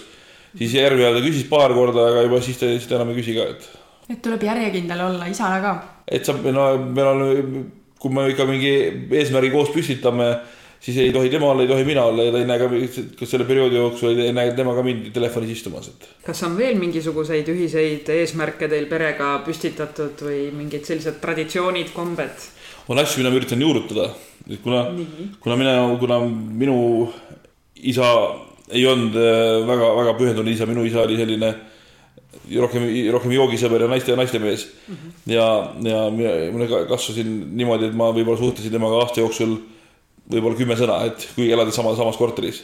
siis ta küsis paar korda, aga juba siis ta, ta enam ei küsi ka, et. et tuleb järjekindel olla isana ka. et sa, no meil on, kui me ikka mingi eesmärgi koos püstitame, siis ei tohi tema olla, ei tohi mina olla ja ta ei näe ka, kas selle perioodi jooksul ei näe tema ka mind telefonis istumas, et. kas on veel mingisuguseid ühiseid eesmärke teil perega püstitatud või mingid sellised traditsioonid, kombed? on asju, mida ma üritan juurutada, et kuna, kuna mina, kuna minu isa ei olnud väga-väga äh, pühendunud isa, minu isa oli selline rohkem, rohkem joogisõber ja naiste, naistemees mm. -hmm. ja, ja mina kasvasin niimoodi, et ma võib-olla suhtlesin temaga aasta jooksul võib-olla kümme sõna, et kui elada sama, samas korteris.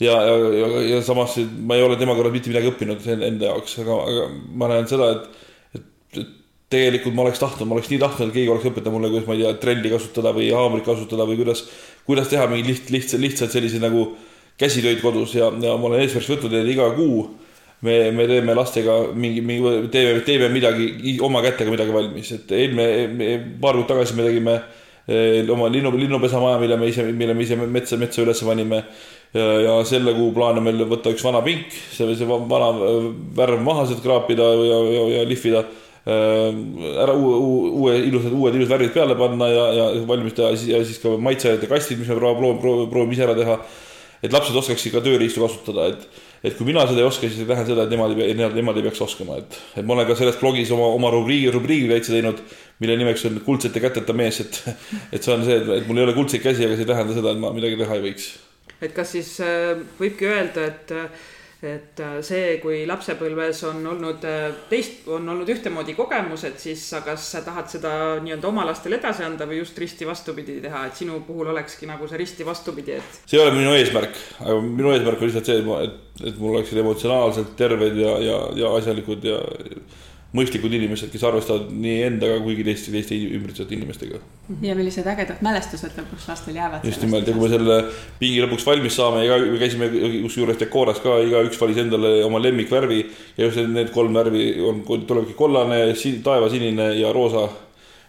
ja, ja, ja, ja samas ma ei ole tema kõrval mitte midagi õppinud enda jaoks, aga, aga ma näen seda, et, et, et tegelikult ma oleks tahtnud, ma oleks nii tahtnud, et keegi oleks õpetanud mulle, kuidas ma ei tea, trelli kasutada või haamrit kasutada või kuidas, kuidas teha mingeid liht-, lihtsalt, lihtsalt selliseid nagu käsitöid kodus ja, ja ma olen eesmärgiks võtnud, et iga kuu. me, me teeme lastega mingi, mingi, teeme, teeme midagi oma kätega midagi valmis, et eelmine, paar kuud tagasi me tegime eh, oma linnu, linnupesamaja, mille me ise, mille me ise metsa, metsa üles panime. ja, selle kuu plaan on meil võtta üks vana pink, see, see vana värv maha sealt kraapida ja, ja, ja lihvida. Eh, ära uue, uue ilusad, uued ilusad värvid peale panna ja, ja valmis teha ja siis ka maitseainete kastid, mis me proovime, proovime ise ära teha et lapsed oskaksid ka tööriistu kasutada, et et kui mina seda ei oska, siis ei tähenda seda, et nemad ei, nemad, nemad ei peaks oskama, et, et ma olen ka selles blogis oma, oma rubriigi, rubriigi täitsa teinud, mille nimeks on kuldsete käteta mees, et et see on see, et mul ei ole kuldseid käsi, aga see ei tähenda seda, et ma midagi teha ei võiks. et kas siis äh, võibki öelda, et et äh, see, kui lapsepõlves on olnud äh, teist, on olnud ühtemoodi kogemused, siis sa kas sa tahad seda nii-öelda oma lastele edasi anda või just risti vastupidi teha, et sinu puhul olekski nagu see risti vastupidi, et. see ei ole minu eesmärk, aga minu eesmärk on lihtsalt see, et et mul oleksid emotsionaalselt terved ja, ja, ja asjalikud ja mõistlikud inimesed, kes arvestavad nii endaga kui teiste, teiste ümbritsevate inimestega. ja millised ägedad mälestused lõpuks lastel jäävad. just nimelt ja kui me selle pingi lõpuks valmis saame ja me käisime kusjuures dekooras ka, igaüks valis endale oma lemmikvärvi ja just need kolm värvi on, tulebki kollane, taevasinine ja roosa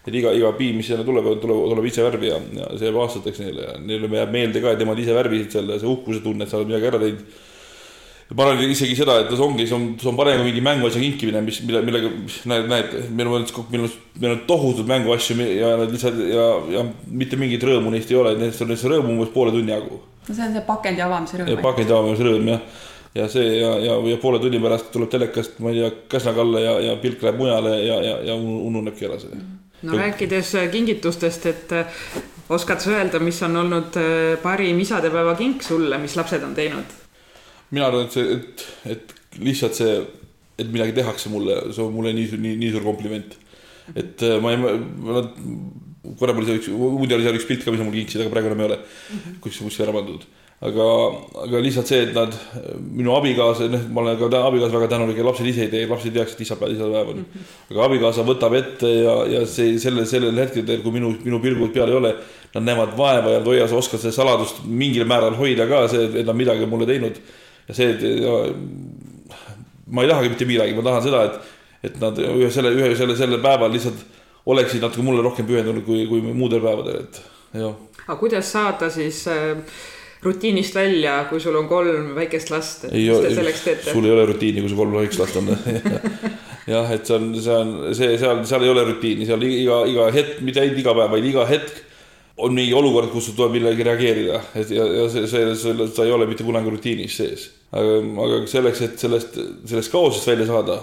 et iga, iga piim, mis sinna tuleb, tuleb, tuleb ise värvi ja, ja see aastateks neile ja neile jääb meelde ka, et nemad ise värvisid seal ja see uhkuse tunne, et sa oled midagi ära teinud. Ma arvan isegi seda, et see ongi, see on, see on parem kui mingi mänguasja kinkimine, mis, mille, millega, näed, näed, meil on, meil on, meil on tohutud mänguasju ja nad lihtsalt ja, ja mitte mingit rõõmu neist ei ole, neist on neist rõõmu umbes poole tunni jagu. no see on see pakendi avamise rõõm. pakendi avamise rõõm jah ja see ja, ja, ja poole tunni pärast tuleb telekast, ma ei tea, käsna alla ja, ja pilk läheb mujale ja, ja, ja ununebki ära see mm. -hmm no rääkides äh, kingitustest, et äh, oskad sa öelda, mis on olnud äh, parim isadepäeva kink sulle, mis lapsed on teinud? Mina arvan, et see, et, et lihtsalt see, et midagi tehakse mulle, see on mulle nii, nii, nii suur kompliment. et ma ei, nad, varem oli üks, muidu oli üks pilt ka, mis nad mulle kinksid, aga praegu enam ei ole kuskil, kuskil ära pandud aga, aga lihtsalt see, et nad, minu abikaasa, noh, ma olen ka abikaasa väga tänulik ja lapsed ise ei tee, lapsed ei teaks, et isapäev, isapäev on. aga abikaasa võtab ette ja, ja see sellel, sellel hetkedel, kui minu, minu pilgud peal ei ole, nad näevad vaeva ja Toia, sa oskad seda saladust mingil määral hoida ka, see, et nad midagi mulle teinud. Ja see, ma ei tahagi mitte midagi, ma tahan seda, et, et nad ühe selle, ühe selle, sellel päeval lihtsalt oleksid natuke mulle rohkem pühendunud kui, kui muudel päevadel, et jah. aga kuidas saada siis äh rutiinist välja, kui sul on kolm väikest last, et mis te selleks teete? sul ei ole rutiini, kui sul kolm väikest last on jah, et see on, see on see, seal, seal ei ole rutiini, seal iga, iga hetk, mitte ainult iga päev, vaid iga hetk on mingi olukord, kus sul tuleb millegi reageerida, et ja, ja see, see, see, sa ei ole mitte kunagi rutiinis sees. aga, aga selleks, et sellest, sellest kaosest välja saada,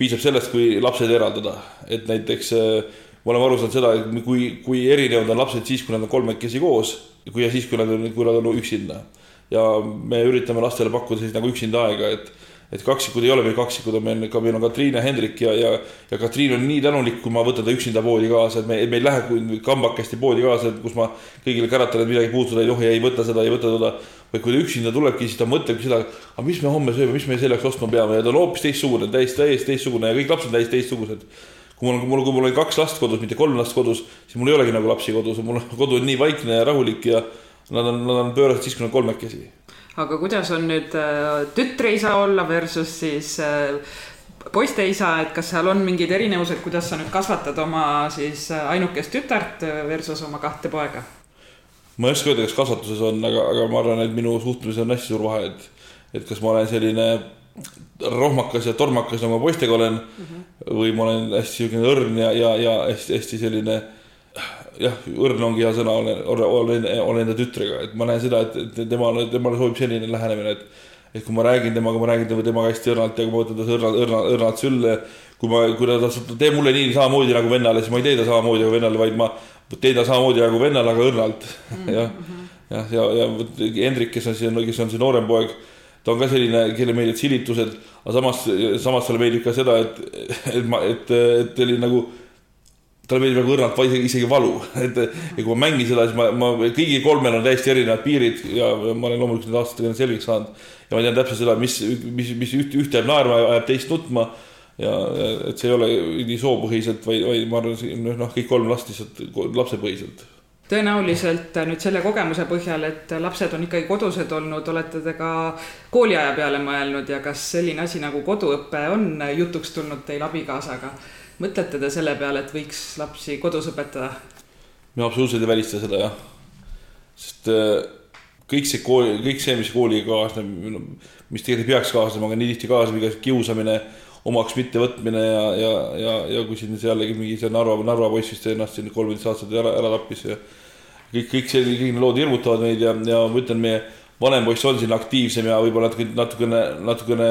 piisab sellest, kui lapsed eraldada, et näiteks äh, me oleme aru saanud seda, et kui, kui erinevad on lapsed siis, kui nad on kolmekesi koos kui ja siis, kui nad on, kui nad on üksinda. ja me üritame lastele pakkuda sellist nagu üksinda aega, et et kaksikud ei ole meil kaksikud, on meil meil on Katriin ja Hendrik ja, ja, ja Katriin on nii tänulik, kui ma võtan ta üksinda poodi kaasa, et me, me ei lähe kambakesti poodi kaasa, kus ma kõigile käratan, et midagi puutuda ei tohi, ei võta seda, ei võta toda. vaid kui ta üksinda tulebki, siis ta mõtlebki seda, aga mis me homme sööme, mis me selle jaoks ostma peame ja ta on hoopis teistsugune, täiesti, täiesti teistsugune ja kõik lapsed on täiesti teistsugused kui mul, mul, kui mul oli kaks last kodus, mitte kolm last kodus, siis mul ei olegi nagu lapsi kodus, mul kodu on nii vaikne ja rahulik ja Nad on, nad on pöörased siis, kui nad kolmekesi. Aga kuidas on nüüd äh, tütreisa olla versus siis äh, poisteisa, et kas seal on mingid erinevused, kuidas sa nüüd kasvatad oma siis äh, ainukest tütart versus oma kahte poega? ma ei oska öelda, kas kasvatuses on, aga, aga ma arvan, et minu suhtlemises on hästi suur vahe, et, et kas ma olen selline rohmakas ja tormakas, nagu ma poistega olen mm, -hmm. või ma olen hästi siukene õrn ja, ja, ja hästi-hästi selline äh, jah, õrn ongi hea sõna, olen, olen, olen enda tütrega, et ma näen seda, et, et temale, temale sobib selline lähenemine, et et kui ma räägin temaga, ma räägin temaga hästi õrnalt ja kui ma võtan ta õrnalt, õrnalt, õrnalt sülle, kui ma, kui ta, ta teeb mulle nii samamoodi nagu vennale, siis ma ei tee ta samamoodi nagu vennale, vaid ma teen ta samamoodi nagu vennale, aga õrnalt mm. -hmm. jah, jah, ja, ja, ja Hendrik, kes on siin, kes on see noorem poeg, ta on ka selline, kellele meeldivad silitused, aga samas, samas talle meeldib ka seda, et, et ma, et, et ta oli nagu talle meeldib nagu õrnalt isegi, isegi valu, et ja kui ma mängin seda, siis ma, ma kõigil kolmel on täiesti erinevad piirid ja ma olen loomulikult nende aastatega selgeks saanud. ja ma tean täpselt seda, mis, mis, mis üht, ühte jääb naerma, ajab teist nutma. ja, et see ei ole nii soopõhiselt, vaid, vaid ma arvan, noh, kõik kolm last lihtsalt lapsepõhiselt tõenäoliselt nüüd selle kogemuse põhjal, et lapsed on ikkagi kodused olnud, olete te ka kooliaja peale mõelnud ja kas selline asi nagu koduõpe on jutuks tulnud teil abikaasaga? Mõtlete te selle peale, et võiks lapsi kodus õpetada? me absoluutselt ei välista seda jah, sest äh, kõik see kooli, kõik see, mis kooliga kaasneb, mis tegelikult ei peaks kaasnema, aga nii tihti kaasneb igasugune kiusamine, omaks mittevõtmine ja, ja, ja, ja kui siin jällegi mingi see Narva, Narva poiss vist ennast siin kolmeteistaastaselt ära, ära tappis ja kõik, kõik see, kõik need lood hirmutavad meid ja, ja ma ütlen, meie vanem poiss on siin aktiivsem ja võib-olla natuke, natukene, natukene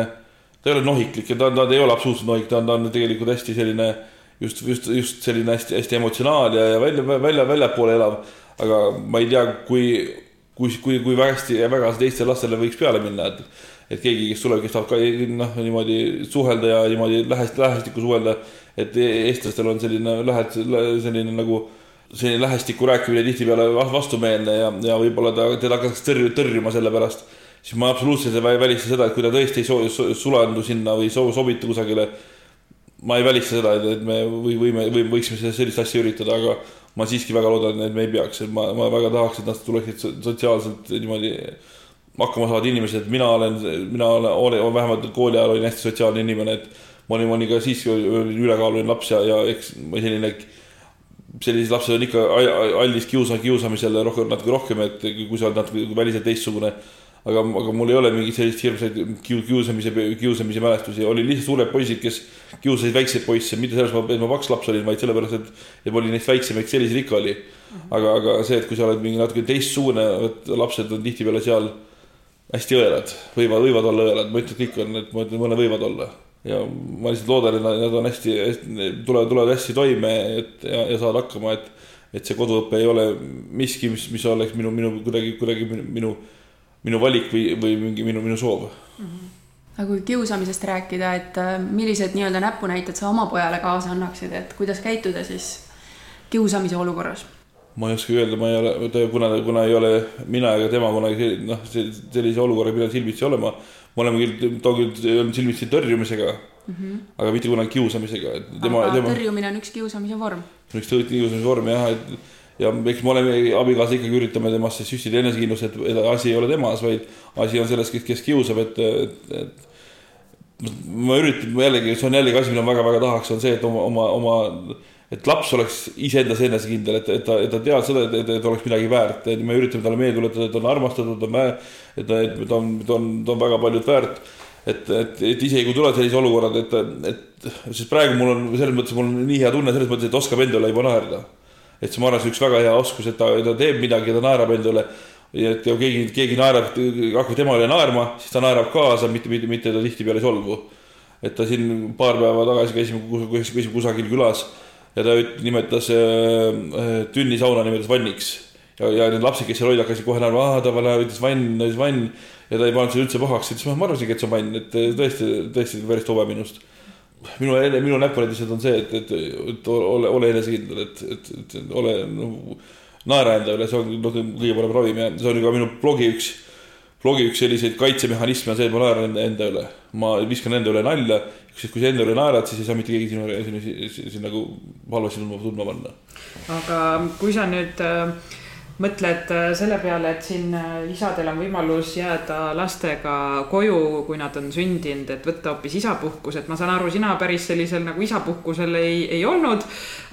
ta ei ole nohiklik ja ta, ta ei ole absoluutselt nohik, ta on, ta on tegelikult hästi selline just, just, just selline hästi-hästi emotsionaal ja, ja välja, välja, väljapoole elav. aga ma ei tea, kui, kui, kui, kui väga hästi ja väga teistele lastele võiks peale minna, et et keegi, kes tuleb, kes tahab ka noh, niimoodi suhelda ja niimoodi lähest-, lähestikku suhelda, et eestlastel on selline lähed-, selline nagu selline lähestikku rääkimine tihtipeale vastumeelne ja, ja võib-olla ta, teda hakatakse tõrju-, tõrjuma selle pärast siis ma absoluutselt ei välista seda, et kui ta tõesti ei so, sulandu sinna või so, sobitu kusagile, ma ei välista seda, et, et me või võime, või võiksime sellist asja üritada, aga ma siiski väga loodan, et me ei peaks, et ma, ma väga tahaks, et nad tuleksid sotsiaalselt niimoodi hakkama saavad inimesed, mina olen, mina olen, olen, vähemalt kooli ajal olin hästi sotsiaalne inimene, et ma olin, ma olin ka siis, ülekaaluline laps ja, ja eks ma selline, sellised lapsed on ikka aldis kiusa, kiusamisele rohkem, natuke rohkem, et kui sa oled natuke väliselt teistsugune aga, aga mul ei ole mingit sellist hirmsaid kiusamise, kiusamise mälestusi, oli lihtsalt suured poisid, kes kiusasid väikseid poisse, mitte sellepärast, et ma paks laps olin, vaid sellepärast, et, et ma olin neist väiksem, eks selliseid ikka oli. aga, aga see, et kui sa oled mingi natuke teistsugune, et lapsed on tihtipeale seal hästi õelad, võivad, võivad olla õelad, ma ei ütle, et kõik on, et ma ütlen, mõned võivad olla. ja ma lihtsalt loodan, et nad on hästi, hästi, tulevad, tulevad hästi toime, et ja, ja saavad hakkama, et et see koduõpe ei ole miski, mis, mis oleks minu, minu kuidagi, kuidagi minu, minu minu valik või, või mingi minu, minu soov mm. -hmm. aga kui kiusamisest rääkida, et äh, millised nii-öelda näpunäited sa oma pojale kaasa annaksid, et kuidas käituda siis kiusamise olukorras? ma ei oska öelda, ma ei ole, kuna, kuna ei ole mina ega tema kunagi noh, sellise olukorra pidanud silmitsi olema. me oleme küll, ta on küll olnud silmitsi tõrjumisega mm, -hmm. aga mitte kunagi kiusamisega. aga tema... tõrjumine on üks kiusamise vorm. üks kiusamise vorm jah, et ja eks me oleme abikaasa ikkagi üritame temasse süstida enesekindlust, et, et asi ei ole temas, vaid asi on selles, kes, kiusab, et, et, et ma üritan jällegi, see on jällegi asi, mida ma väga-väga tahaks, on see, et oma, oma, oma, et laps oleks iseendas enesekindel, et, et ta, et ta teab seda, et, et, et oleks midagi väärt, et me üritame talle meelde tuletada, et on armastatud, on väär, et ta, et ta on, ta on, ta on väga paljud väärt. et, et, et isegi kui tulevad sellised olukorrad, et, et, sest praegu mul on selles mõttes, mul on nii hea tunne selles mõttes, et oskab endale juba naerda et see, ma arvan, see üks väga hea oskus, et ta, ta teeb midagi, ta naerab endale. ja et keegi, keegi naerab, hakkab tema üle naerma, siis ta naerab kaasa, mitte, mitte, mitte ta tihtipeale ei solvu. et ta siin paar päeva tagasi käisime, käisime kusagil külas ja ta nimetas äh, tünnisauna nimetas vanniks ja, ja need lapsed, kes seal olid, hakkasid kohe naerma, aa, ta ütles vann, ütles vann ja ta ei pannud seda üldse pahaks, ütles, ma arvasingi, et see on vann, et tõesti, tõesti päris tobe minust minu, minu näpunäidised on see, et, et, et ole, ole enesekindel, et, et, et ole no, naera enda üle, see on noh, kõige parem ravim ja see on ka minu blogi üks, blogi üks selliseid kaitsemehhanisme on see, et ma naeran enda, enda üle. ma viskan enda üle nalja, sest kui sa enda üle naerad, siis ei saa mitte keegi sinu, sinu, sinu nagu halvasti tundma, tundma panna. aga kui sa nüüd äh mõtled äh, selle peale, et siin äh, isadel on võimalus jääda lastega koju, kui nad on sündinud, et võtta hoopis isapuhkus, et ma saan aru, sina päris sellisel nagu isapuhkusel ei, ei olnud.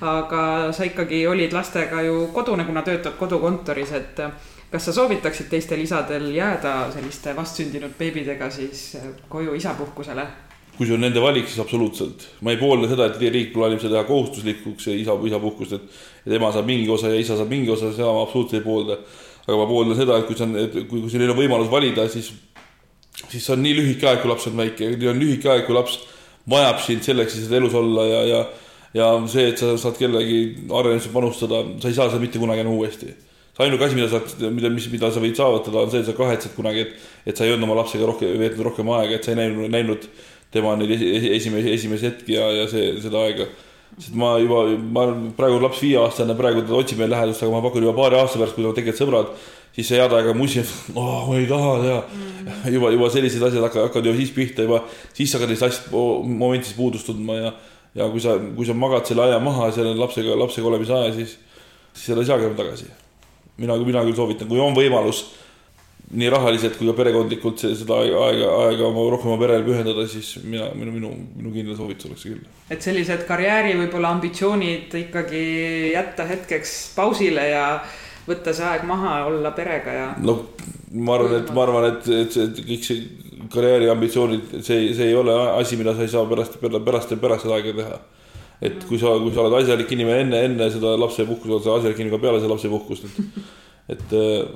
aga sa ikkagi olid lastega ju kodune, kuna töötad kodukontoris, et äh, kas sa soovitaksid teistel isadel jääda selliste vastsündinud beebidega siis koju isapuhkusele? Kui see on nende valik, siis absoluutselt. ma ei poolda seda, et riik plaanib seda teha kohustuslikuks, isa, isapuhkust, et, et ema saab mingi osa ja isa saab mingi osa, seda ma absoluutselt ei poolda. aga ma pooldan seda, et kui see on, kui, kui selline võimalus valida, siis, siis see on nii lühike aeg, kui laps on väike, on lühike aeg, kui laps vajab sind selleks, et elus olla ja, ja ja see, et sa saad kellegi arenemisse panustada, sa ei saa seda mitte kunagi enam uuesti ainuke asi, mida sa, mida, mis, mida sa võid saavutada, on see, et sa kahetsed kunagi, et, et sa ei olnud oma lapsega rohkem, veetnud rohkem aega, et sa ei näinud, näinud tema neid esimesi, esimesi hetki ja, ja see, seda aega. sest ma juba, ma olen praegu laps viieaastane, praegu ta otsib meil lähedust, aga ma pakun juba paari aasta pärast, kui ta on tegelikult sõbrad, siis see head aega musi, et oh, ma ei taha teha mm.. juba, juba sellised asjad hakkavad, hakkavad juba siis pihta juba, siis hakkad neist asjast momendis puudust tundma ja, ja kui sa, kui sa magad selle aja maha, selle lapsega, lapsega olemise aja, siis, siis seda ei saagi enam tagasi. mina, mina küll soovitan, kui on võimalus nii rahaliselt kui ka perekondlikult seda aega, aega oma rohkem oma perele pühendada, siis mina, minu, minu, minu kindel soovitus oleks see küll. et sellised karjääri võib-olla ambitsioonid ikkagi jätta hetkeks pausile ja võtta see aeg maha, olla perega ja. no ma arvan, et ma arvan, et, et see kõik see karjääri ambitsioonid, see, see ei ole asi, mida sa ei saa pärast, pärast, pärast seda aega teha. et kui sa, kui sa oled asjalik inimene enne, enne seda lapsepuhkust, oled sa asjalik inimene ka peale seda lapsepuhkust, et et äh,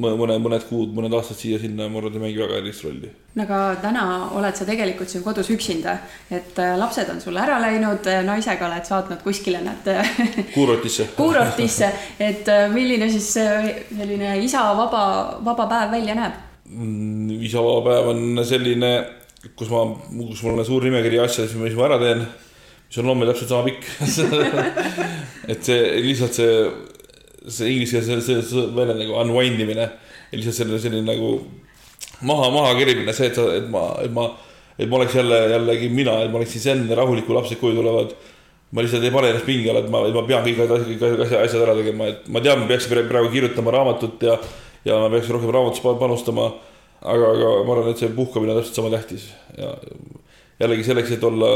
mõne, mõned kuud, mõned aastad siia-sinna, ma arvan, ei mängi väga erilist rolli. aga täna oled sa tegelikult siin kodus üksinda, et äh, lapsed on sul ära läinud, äh, naisega oled saatnud kuskile nad kuurortisse kuurortisse, et milline siis selline isa vaba, vaba päev välja näeb? Mm, isa vaba päev on selline, kus ma, kus mul on suur nimekiri asjadest, mis ma ära teen, mis on loomulikult täpselt sama pikk et see lihtsalt see see inglise keeles see, see väljend nagu unwind imine ja lihtsalt selline, selline nagu maha, maha kerimine, see, et sa, et ma, et ma, et ma oleks jälle, jällegi mina, et ma oleksin zen, rahuliku lapsed koju tulevad. ma lihtsalt ei pane ennast pingi alla, et ma, ma pean kõik asjad, kõik asjad ära tegema, et ma tean, ma peaks praegu kirjutama raamatut ja, ja ma peaks rohkem raamatus panustama. aga, aga ma arvan, et see puhkamine on täpselt sama tähtis ja jällegi selleks, et olla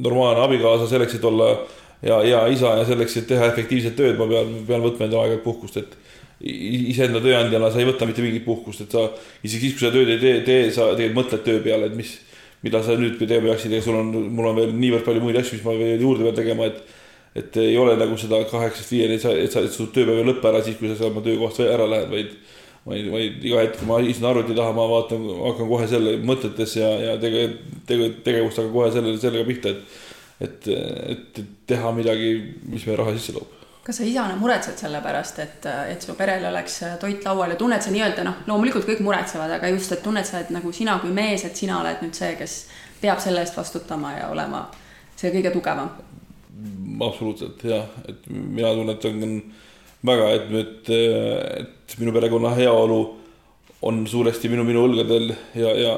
normaalne abikaasa, selleks, et olla ja hea isa ja selleks, et teha efektiivset tööd, ma pean, pean võtma endale aeg-ajalt puhkust, et iseenda tööandjana sa ei võta mitte mingit puhkust, et sa isegi siis, kui sa tööd ei tee, tee, sa tegelikult mõtled töö peale, et mis, mida sa nüüd tegema peaksid ja sul on, mul on veel niivõrd palju muid asju, mis ma veel juurde pean tegema, et et ei ole nagu seda kaheksast viieni, et sa, et sa, et su tööpäev ei lõpe ära siis, kui sa oma töökohast ära lähed, vaid vaid, vaid iga hetk, ma istun arvuti taha, ma vaatan, hakkan kohe selle mõtetes ja, ja tege-, tege-, tegevust hakkan kohe selle, sellega pihta, et et, et teha midagi, mis meie raha sisse toob kas sa isana muretsed selle pärast, et, et su perel oleks toit laual ja tunned sa nii-öelda noh, loomulikult kõik muretsevad, aga just, et tunned sa, et nagu sina kui mees, et sina oled nüüd see, kes peab selle eest vastutama ja olema see kõige tugevam? absoluutselt jah, et mina tunnetan väga, et nüüd, et minu perekonna heaolu on suuresti minu, minu õlgadel ja, ja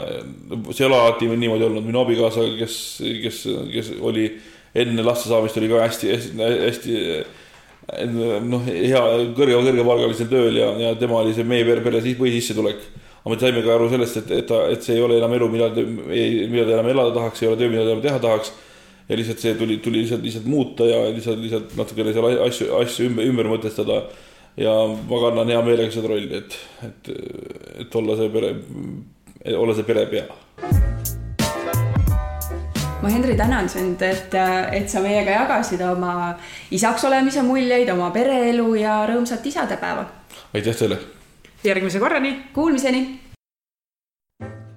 see ei ole alati niimoodi olnud, minu abikaasa, kes, kes, kes oli enne laste saamist oli ka hästi, hästi, hästi noh, hea, kõrge, kõrgepalgalisel tööl ja, ja tema oli see meie pere, pere põhisissetulek. aga me saime ka aru sellest, et, et ta, et see ei ole enam elu, mida, mida ta enam elada tahaks, ei ole töö, mida ta enam teha tahaks. ja lihtsalt see tuli, tuli lihtsalt, lihtsalt muuta ja lihtsalt, lihtsalt natukene seal asju, asju ümber, ümber mõtestada ja ma kannan hea meelega seda rolli, et, et, et olla see pere, olla see perepea. ma, Henri, tänan sind, et, et sa meiega jagasid oma isaks olemise muljeid, oma pereelu ja rõõmsat isadepäeva. aitäh teile. järgmise korrani. Kuulmiseni